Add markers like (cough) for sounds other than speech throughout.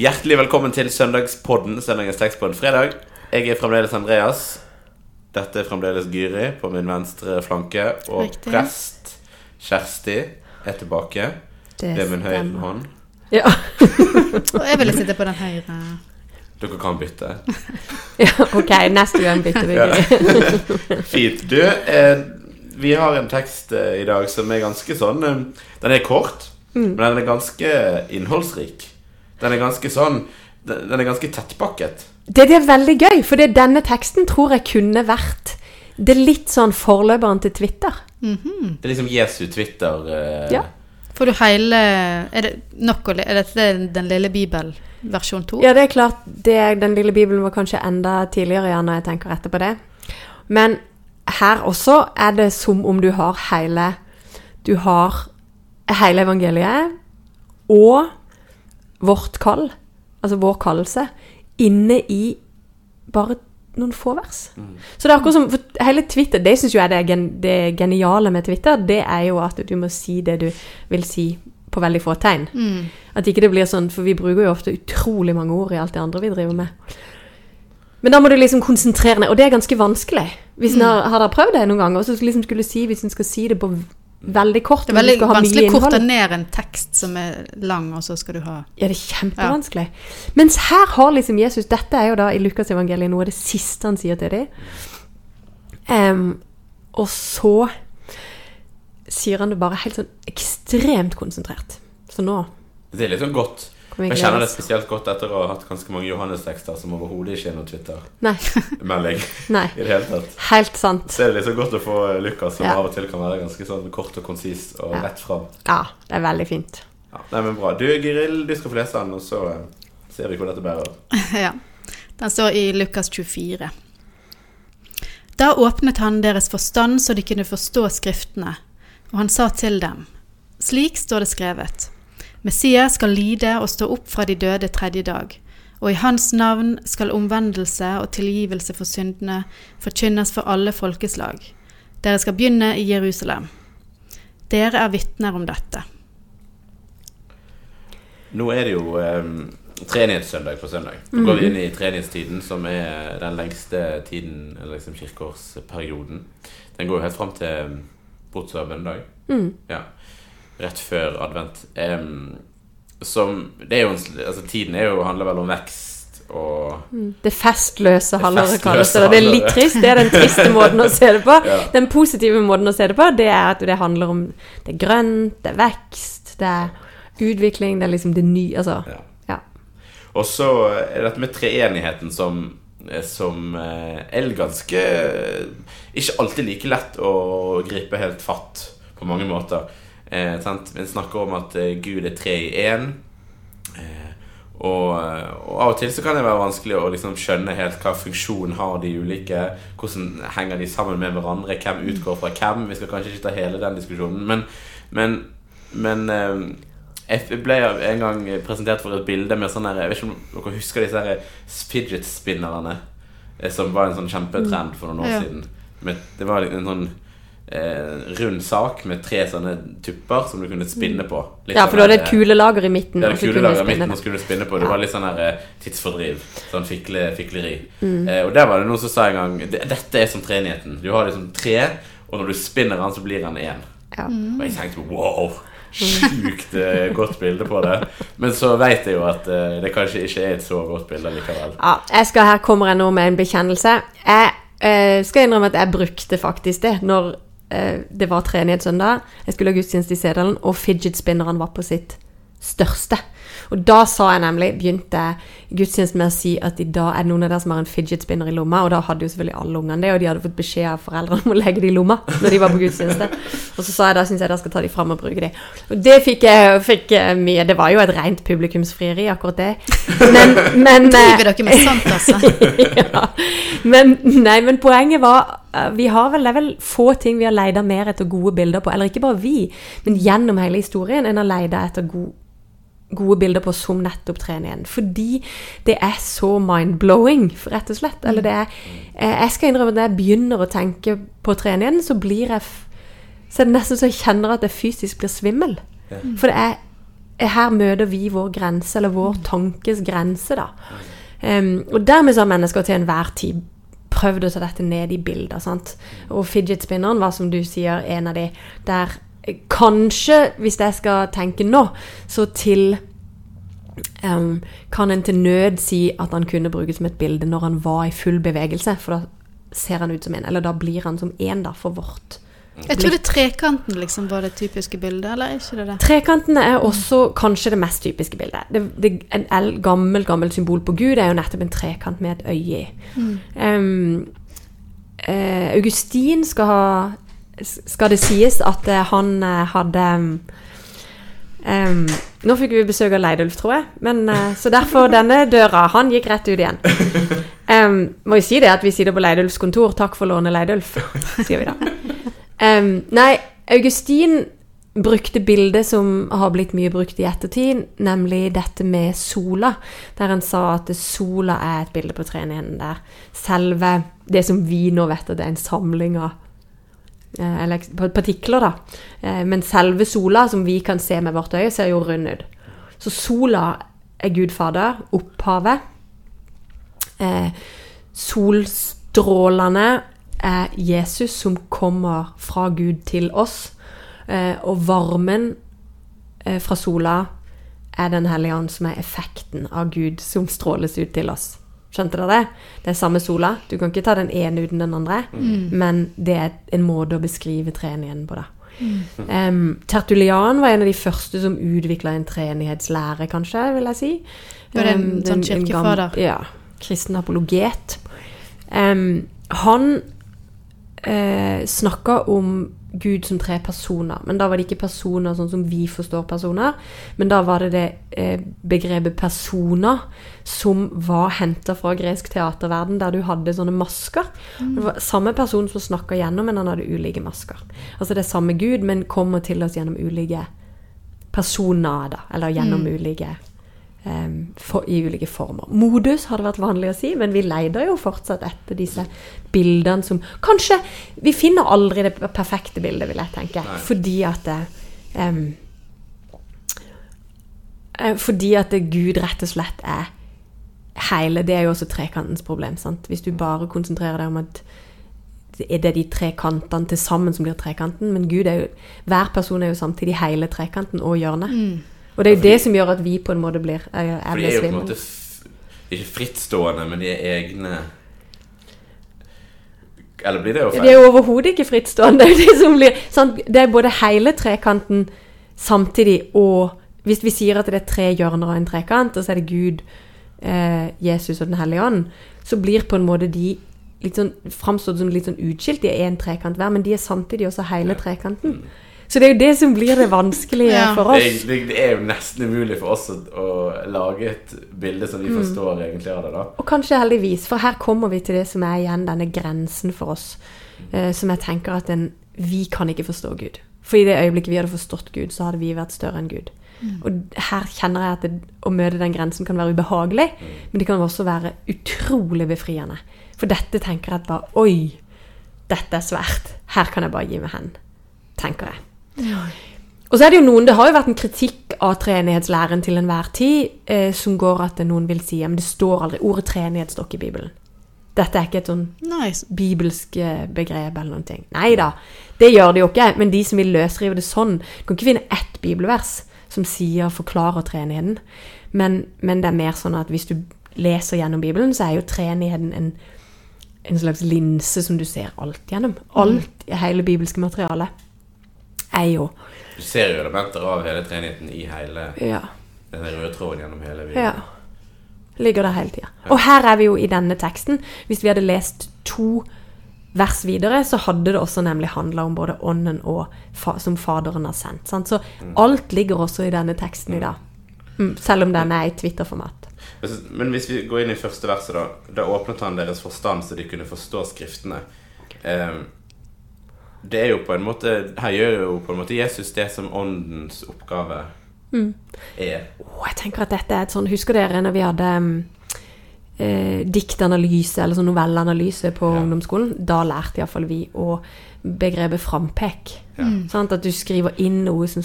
Hjertelig velkommen til søndagspodden, søndagens tekstpodd fredag. Jeg er fremdeles Andreas. Dette er fremdeles Gyri på min venstre flanke. Og Riktig. prest Kjersti er tilbake Det er min høyre stemmer. hånd. Ja. (laughs) Og jeg ville sitte på den høyre. Dere kan bytte. (laughs) ja, ok, neste gang bytter vi. Ja. (laughs) Fint. Du, eh, vi har en tekst eh, i dag som er ganske sånn eh, Den er kort, Mm. men den er ganske innholdsrik. Den er ganske sånn Den er ganske tettpakket. Det, det er veldig gøy, for det, denne teksten tror jeg kunne vært det er litt sånn forløperen til Twitter. Det er liksom Jesu Twitter. Eh, Ja. Får du hele Er det nok å Er dette den lille bibel versjon 2? Ja, det er klart, det, den lille bibelen var kanskje enda tidligere ja, når jeg tenker etterpå det. Men her også er det som om du har hele Du har hele evangeliet og vårt kall, altså vår kallelse, inne i bare noen få vers. Så det er akkurat som for Hele Twitter, det syns jeg er det, gen, det geniale med Twitter, det er jo at du må si det du vil si på veldig få tegn. Mm. At ikke det blir sånn, for vi bruker jo ofte utrolig mange ord i alt det andre vi driver med. Men da må du liksom konsentrere deg, og det er ganske vanskelig. Hvis Mm. har, har dere prøvd det noen ganger? Og så liksom skulle si, Hvis en skal si det på veldig kort Det er veldig vanskelig å korte ned en tekst som er lang, og så skal du ha Ja, det er kjempevanskelig. Mens her har liksom Jesus Dette er jo da i Lukas evangeliet noe av det siste han sier til dem. Um, og så sier han det bare helt sånn ekstremt konsentrert. Så nå Det er litt sånn godt. Jeg kjenner det spesielt godt etter å ha hatt ganske mange Johannes-tekster som overhodet ikke er noe Twitter-melding (laughs) i det hele tatt. Helt sant. Så er det liksom godt å få Lukas, som Ja. av og til kan være ganske sånn kort og konsis og Ja. rett fram. Ja, det er veldig fint. Ja, nei, men bra. Du, Gyril, du skal få lese den, og så eh, ser vi hvor dette bærer. (laughs) Ja. Den står i Lukas 24. Da åpnet han deres forstand så de kunne forstå Skriftene, og han sa til dem, slik står det skrevet, Messias skal lide og stå opp fra de døde tredje dag, og i hans navn skal omvendelse og tilgivelse for syndene forkynnes for alle folkeslag. Dere skal begynne i Jerusalem. Dere er vitner om dette. Nå er det jo eh, treenighetssøndag på søndag. Nå går vi inn i treenighetstiden, som er den lengste tiden, liksom kirkeårsperioden. Den går jo helt fram til bortsett fra bønnedag. Mm. Ja. Rett før advent. Um, som Det er jo en Altså, tiden er jo, handler vel om vekst og Det festløse halvåret kalles det. Det er litt trist. Det er den triste (laughs) måten å se det på. Ja. Den positive måten å se det på, det er at det handler om Det er grønt, det er vekst, det er utvikling, det er liksom det nye Altså, Ja. Og så er dette med treenigheten som, som eh, er ganske Ikke alltid like lett å gripe helt fatt på mange måter. Eh, sant? Vi snakker om at eh, Gud er tre i én. Eh, og, og av og til så kan det være vanskelig å liksom skjønne helt hva funksjon har de ulike. Hvordan henger de sammen med hverandre? Hvem utgår fra hvem? Vi skal kanskje ikke ta hele den diskusjonen. Men, men, men eh, jeg ble en gang presentert for et bilde med sånn Jeg vet ikke om dere husker disse her fidget spinnerne? eh, Som var en sånn kjempetrend for noen år Ja. siden. Men det var en sånn eh, rund sak med tre sånne tupper som du kunne spinne på. Litt ja, sånn for du hadde et kulelager i midten. du kulelager i midten og skulle du spinne på. Det Ja. var litt sånn her eh, tidsfordriv. Sånn fikle, fikleri. Mm. Eh, og der var det noen som sa en gang Dette er som treenigheten. Du har liksom tre, og når du spinner den, så blir den én. Ja. Og jeg tenkte wow, sjukt eh, godt bilde på det. Men så vet jeg jo at eh, det kanskje ikke er et så godt bilde likevel. Ja, jeg skal, her kommer jeg nå med en bekjennelse. Jeg skal innrømme at jeg brukte faktisk det når det var treenighetssøndag. Jeg skulle ha gudstjeneste i Sedalen, og fidget-spinneren var på sitt største. Og da sa jeg nemlig, begynte gudstjenesten med å si at i dag er det noen av dere som har en fidget spinner i lomma, og da hadde jo selvfølgelig alle ungene det, og de hadde fått beskjed av foreldrene om å legge det i lomma når de var på gudstjeneste. Og så sa jeg da syns jeg dere skal ta de fram og bruke de. Og det fikk jeg fikk mye. Det var jo et rent publikumsfrieri, akkurat det. Men, men eh, Driver dere med sant, altså? (laughs) ja. Men, nei, men poenget var eh, vi har vel, Det er vel få ting vi har leita mer etter gode bilder på. Eller ikke bare vi, men gjennom hele historien enn å leide etter go gode bilder på som nettopp treningen. Fordi det er så mind-blowing, rett og slett. Eller det er eh, Jeg skal innrømme at når jeg begynner å tenke på treningen, så blir jeg Så det nesten så jeg kjenner at jeg fysisk blir svimmel. Ja. For det er her møter vi vår grense, eller vår tankes grense, da. Um, og dermed så har mennesker til enhver tid prøvd å ta dette ned i bilder. sant? Og fidget spinneren var, som du sier, en av de der eh, Kanskje, hvis jeg skal tenke nå, så til um, kan en til nød si at han kunne brukes som et bilde når han var i full bevegelse, for da ser han ut som en, eller da blir han som en da, for vårt. Jeg trodde trekanten liksom var det typiske bildet, eller er ikke det det? Trekanten er også kanskje det mest typiske bildet. Det, det, en el- gammel, gammel symbol på Gud er jo nettopp en trekant med et øye i. Em, eh, Augustin skal ha Skal det sies at eh, han eh, hadde um, Nå fikk vi besøk av Leidulf, tror jeg. Men, uh, så derfor (laughs) denne døra. Han gikk rett ut igjen. Um, må jo si det at vi sitter på Leidulfs kontor. Takk for lånet, Leidulf, sier vi da. Um, nei, Augustin brukte bildet som har blitt mye brukt i ettertid, nemlig dette med sola. Der han sa at sola er et bilde på treenigheten der. Selve det som vi nå vet at det er en samling av eller partikler, da. Eh, Men selve sola, som vi kan se med vårt øye, ser jo rund ut. Så sola er Gud Fader, opphavet. Eh, solstrålene er Jesus som kommer fra Gud til oss. Eh, og varmen eh, fra sola er Den hellige ånd, som er effekten av Gud som stråles ut til oss. Skjønte dere det? Det er samme sola. Du kan ikke ta den ene uten den andre. Men det er en måte å beskrive treenigheten på, da. Em, Tertulian var en av de første som utvikla en treenighetslære, kanskje, vil jeg si. Var det en Em, sånn kirkefader? ja. Kristen apologet. Um, han eh, snakka om Gud som tre personer. Men da var det ikke personer sånn som vi forstår personer. Men da var det det eh, begrepet personer som var henta fra gresk teaterverden, der du hadde sånne masker. Det var samme person som snakka gjennom, men han hadde ulike masker. Altså det er samme Gud, men kommer til oss gjennom ulike personer, da. Eller gjennom ulike em, for, i ulike former. Modus har det vært vanlig å si, men vi leter jo fortsatt etter disse bildene som Kanskje Vi finner aldri det perfekte bildet, vil jeg tenke. Nei. Fordi at det, em, eh, Fordi at det Gud rett og slett er hele Det er jo også trekantens problem. sant? Hvis du bare konsentrerer deg om at er det de tre kantene til sammen som blir trekanten, men Gud er jo Hver person er jo samtidig hele trekanten og hjørnet. Og det er jo det som gjør at vi på en måte blir er, er For de er jo på en måte ikke frittstående, men de er egne Eller blir det jo Det feil? er jo overhodet ikke frittstående. (laughs) Det blir, det er både hele trekanten samtidig og Hvis vi sier at det er tre hjørner av en trekant, og så er det Gud, eh, Jesus og Den hellige ånd, så blir på en måte de litt sånn, framstått som litt sånn utskilt. De er en trekant hver, men de er samtidig også hele trekanten. Så det er jo det som blir det vanskelige Ja. for oss. det, det er jo nesten umulig for oss å, å lage et bilde som vi Mm. forstår egentlig av det. da Og kanskje heldigvis, for her kommer vi til det som er igjen denne grensen for oss. eh, som jeg tenker at en, vi kan ikke forstå Gud. For i det øyeblikket vi hadde forstått Gud, så hadde vi vært større enn Gud. Og her kjenner jeg at det, å møte den grensen kan være ubehagelig, men det kan også være utrolig befriende. For dette tenker jeg bare Oi, dette er svært. Her kan jeg bare gi meg hen. Tenker jeg. Og så er det jo noen, det har jo vært en kritikk av treenighetslæren til enhver tid, eh, som går at noen vil si at det står aldri ordet treenighet står ikke i Bibelen. Dette er ikke et sånn Nice. bibelsk eh, begrep eller noen ting. Nei da, det gjør det jo ikke. Men de som vil løsrive det sånn kan ikke finne ett bibelvers som sier, forklarer treenigheten. Men, men det er mer sånn at hvis du leser gjennom Bibelen, så er jo treenigheten en, en slags linse som du ser alt gjennom. Alt i hele bibelske materialet er jo Du ser jo elementer av hele treenigheten i hele Ja. den røde tråden gjennom hele videoen. Ja. Ligger der hele tida. Og her er vi jo i denne teksten. Hvis vi hadde lest to vers videre, så hadde det også nemlig handla om både ånden og fa som Faderen har sendt. Sant? Så alt ligger også i denne teksten i dag. Mm, selv om den er i Twitter-format. Men hvis vi går inn i første verset, da. Da åpnet han deres forstand så de kunne forstå Skriftene. Eh, det er jo på en måte Her gjør jo på en måte Jesus det som åndens oppgave er. Oh, jeg tenker at dette er et sånn Husker dere når vi hadde mm, eh, diktanalyse eller sånn novelleanalyse på Ja. ungdomsskolen? Da lærte iallfall vi å begrepet frampek. Ja. Sant? At du skriver inn noe som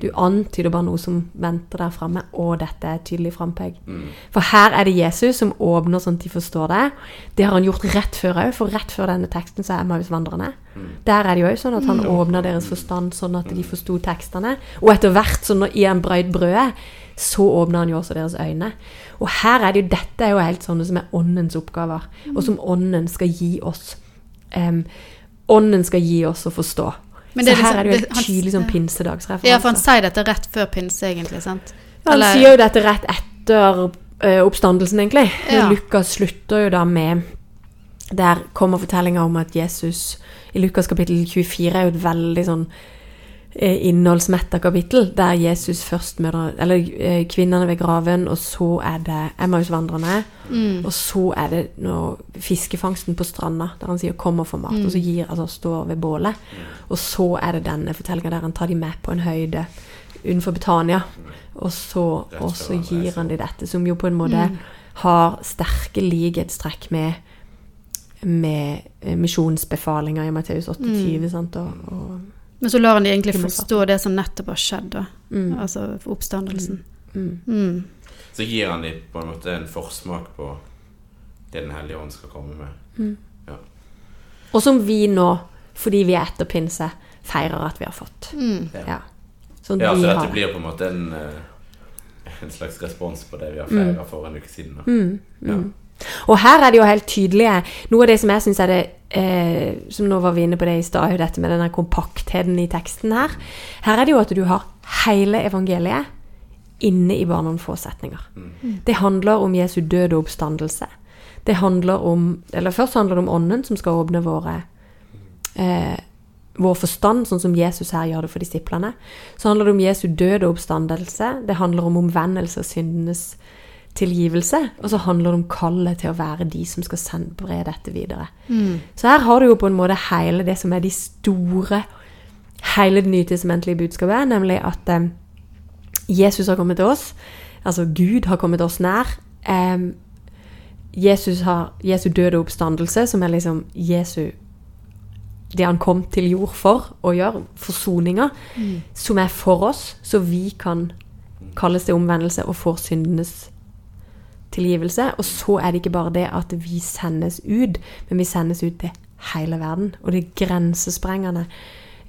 Du antyder bare noe som venter der framme, og dette er et tydelig frampek. For her er det Jesus som åpner sånn at de forstår det. Det har han gjort rett før òg, for rett før denne teksten så er Emmausvandrerne. Der er det jo òg sånn at han åpner deres forstand sånn at de forsto tekstene. Og etter hvert, sånn når- i en brøyd brødet, så åpner han jo også deres øyne. Og her er det jo dette er jo helt sånne som er åndens oppgaver, og som ånden skal gi oss. Um, ånden skal gi oss å forstå. Men så det er her liksom- er det jo en tydelig sånn pinsedagsreferanse. Ja, for han sier dette rett før pinse, egentlig, sant? Ja, han Eller- sier jo dette rett etter uh, oppstandelsen, egentlig. Ja. Lukas slutter jo da med Der kommer fortellinga om at Jesus I Lukas kapittel 24 er jo et veldig sånn innholdsmetta kapittel, der Jesus først møter Eller eh, kvinnene ved graven, og så er det Emmausvandrerne. Og så er det nå fiskefangsten på stranda, der han sier 'kom og få mat', og så gir, altså står ved bålet. Og så er det denne fortellinga der han tar de med på en høyde utenfor Betania. Og så, og så gir han de dette, som jo på en måte har sterke likhetstrekk med med eh, misjonsbefalinga i Matteus 28. Sant? Og, og, Men så lar han de egentlig forstå det som nettopp har skjedd, da. mm, Altså oppstandelsen. mm. Mm. Så gir han dem på en måte en forsmak på det Den hellige ånd skal komme med. og som vi nå, fordi vi er etter pinse, feirer at vi har fått. Mm. Ja. Sånn Ja, så dette det. blir på en måte en, eh, en slags respons på det vi har feira for en uke siden. Da. Mm, Ja. Mm. Og her er det jo helt tydelige Noe av det som jeg syns er det eh, Som nå var vi inne på det i stad, dette med denne kompaktheten i teksten her. Her er det jo at du har hele evangeliet inne i bare noen få setninger. Det handler om Jesu død og oppstandelse. Det handler om Eller først handler det om Ånden, som skal åpne våre eh, vår forstand, sånn som Jesus her gjør det for disiplene. Så handler det om Jesu død og oppstandelse. Det handler om omvendelse og syndenes tilgivelse. Og så handler det om kallet til å være de som skal sende, bre dette videre. Så her har du jo på en måte hele det som er de store Hele det nytestamentlige budskapet, nemlig at eh, Jesus har kommet til oss. Altså Gud har kommet oss nær. Eh, Jesus har Jesu døde oppstandelse, som er liksom Jesu Det han kom til jord for å gjøre, forsoninga, som er for oss, så vi kan kalles til omvendelse og får syndenes tilgivelse. Og så er det ikke bare det at vi sendes ut, men vi sendes ut til hele verden. Og det er grensesprengende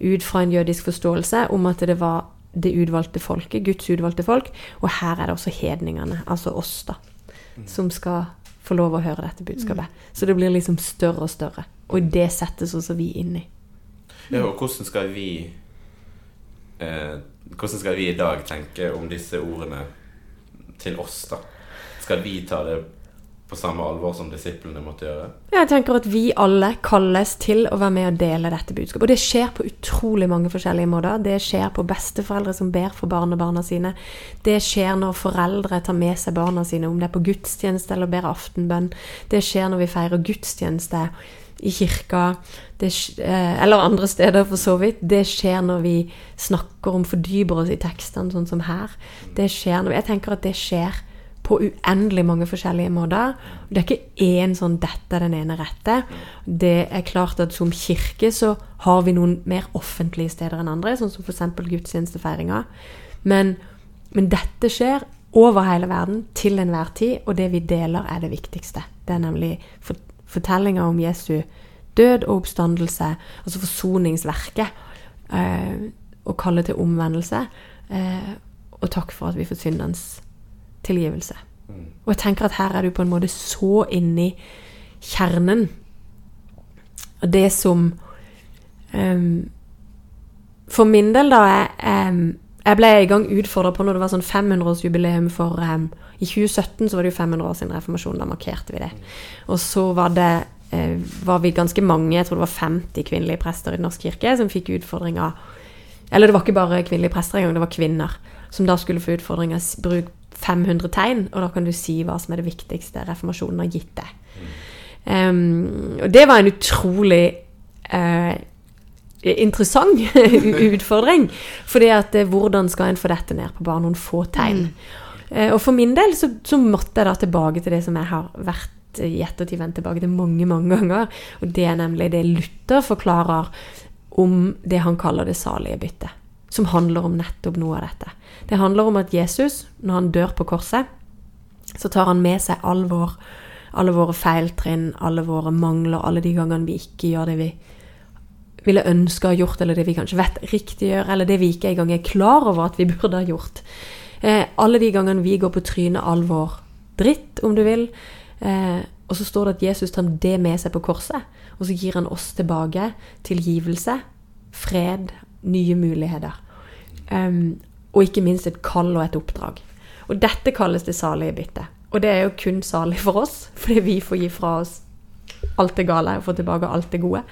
ut fra en jødisk forståelse om at det var det utvalgte folket, Guds utvalgte folk. Og her er det også hedningene, altså oss, da, som skal få lov å høre dette budskapet. Så det blir liksom større og større. Og det settes også vi inn i. Ja, og hvordan skal vi eh, Hvordan skal vi i dag tenke om disse ordene til oss, da? Skal vi ta det på samme alvor som disiplene måtte gjøre? Jeg tenker at vi alle kalles til å være med og dele dette budskapet. Og det skjer på utrolig mange forskjellige måter. Det skjer på besteforeldre som ber for barnebarna sine. Det skjer når foreldre tar med seg barna sine, om det er på gudstjeneste eller ber aftenbønn. Det skjer når vi feirer gudstjeneste i kirka, det, eh, eller andre steder for så vidt. Det skjer når vi snakker om, fordyper oss i tekstene, sånn som her. Det skjer når Jeg tenker at det skjer på uendelig mange forskjellige måter. Det er ikke én sånn 'dette er den ene rette'. Det er klart at som kirke så har vi noen mer offentlige steder enn andre, sånn som f.eks. gudstjenestefeiringa. Men, men dette skjer over hele verden til enhver tid, og det vi deler, er det viktigste. Det er nemlig for, fortellinga om Jesu død og oppstandelse, altså forsoningsverket, eh, og kallet til omvendelse. Eh, og takk for at vi får syndens tilgivelse. Og jeg tenker at her er du på en måte så inni kjernen av det som um, For min del, da jeg, um, jeg ble i gang utfordra på når det var sånn 500-årsjubileum for um, I 2017 så var det jo 500 år siden reformasjonen. Da markerte vi det. Og så var det eh, var vi ganske mange, jeg tror det var 50 kvinnelige prester i Den norske kirke, som fikk utfordringa Eller det var ikke bare kvinnelige prester engang, det var kvinner. Som da skulle få utfordringa bruk 500 tegn, og da kan du si hva som er det viktigste reformasjonen har gitt deg. Um, og det var en utrolig uh, interessant (laughs) utfordring. Fordi at eh, hvordan skal en få dette ned på bare noen få tegn? Eh, og for min del så, så måtte jeg da tilbake til det som jeg har vært i ettertid vendt tilbake til mange, mange ganger. Og det er nemlig det Luther forklarer om det han kaller det salige byttet. Som handler om nettopp noe av dette. Det handler om at Jesus, når han dør på korset, så tar han med seg all vår, alle våre feiltrinn, alle våre mangler, alle de gangene vi ikke gjør det vi ville ønske å ha gjort, eller det vi kanskje vet riktig gjør, eller det vi ikke engang er klar over at vi burde ha gjort. Eh, alle de gangene vi går på trynet all vår dritt, om du vil. Eh, og så står det at Jesus tar det med seg på korset, og så gir han oss tilbake tilgivelse, fred, nye muligheter. Um, og ikke minst et kall og et oppdrag. Og dette kalles det salige byttet. Og det er jo kun salig for oss, (laughs) fordi vi får gi fra oss alt det gale og få tilbake alt det gode.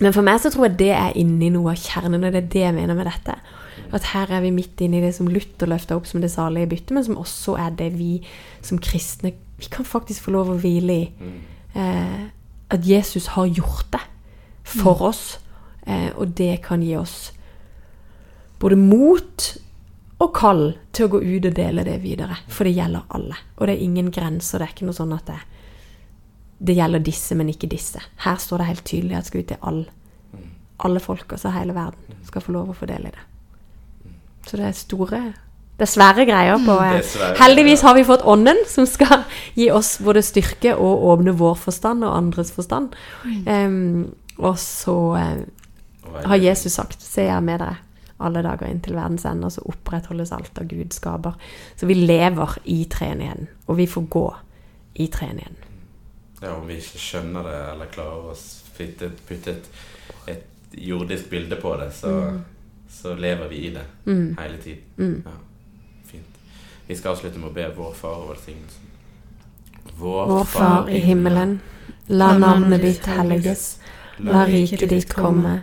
Men for meg så tror jeg det er inni noe av kjernen, og det er det jeg mener med dette. At her er vi midt inne i det som Luther løfta opp som det salige byttet, men som også er det vi som kristne vi kan faktisk få lov å hvile i. Eh, at Jesus har gjort det for oss, eh, og det kan gi oss både mot og kall til å gå ut og dele det videre. For det gjelder alle. Og det er ingen grenser. Det er ikke noe sånn at det, det gjelder disse, men ikke disse. Her står det helt tydelig at det skal ut til alle, alle folk, altså hele verden, skal få lov å få del i det. Så det er store Det er svære greier på er svære Heldigvis har vi fått Ånden, som skal gi oss både styrke og åpne vår forstand og andres forstand. Um, og så eh, har Jesus sagt Se, jeg er med dere alle dager inn til verdens ende, så opprettholdes alt av Gud skaper. Så vi lever i treenigheten, og vi får gå i treenigheten. Ja, om vi ikke skjønner det eller klarer å putte, et, et jordisk bilde på det, så, så lever vi i det Mm. hele tiden. Mm. Ja, fint. Vi skal avslutte med å be vår far og velsignelsen. Vår, Vår Far i himmelen. La navnet ditt helliges. La riket ditt komme.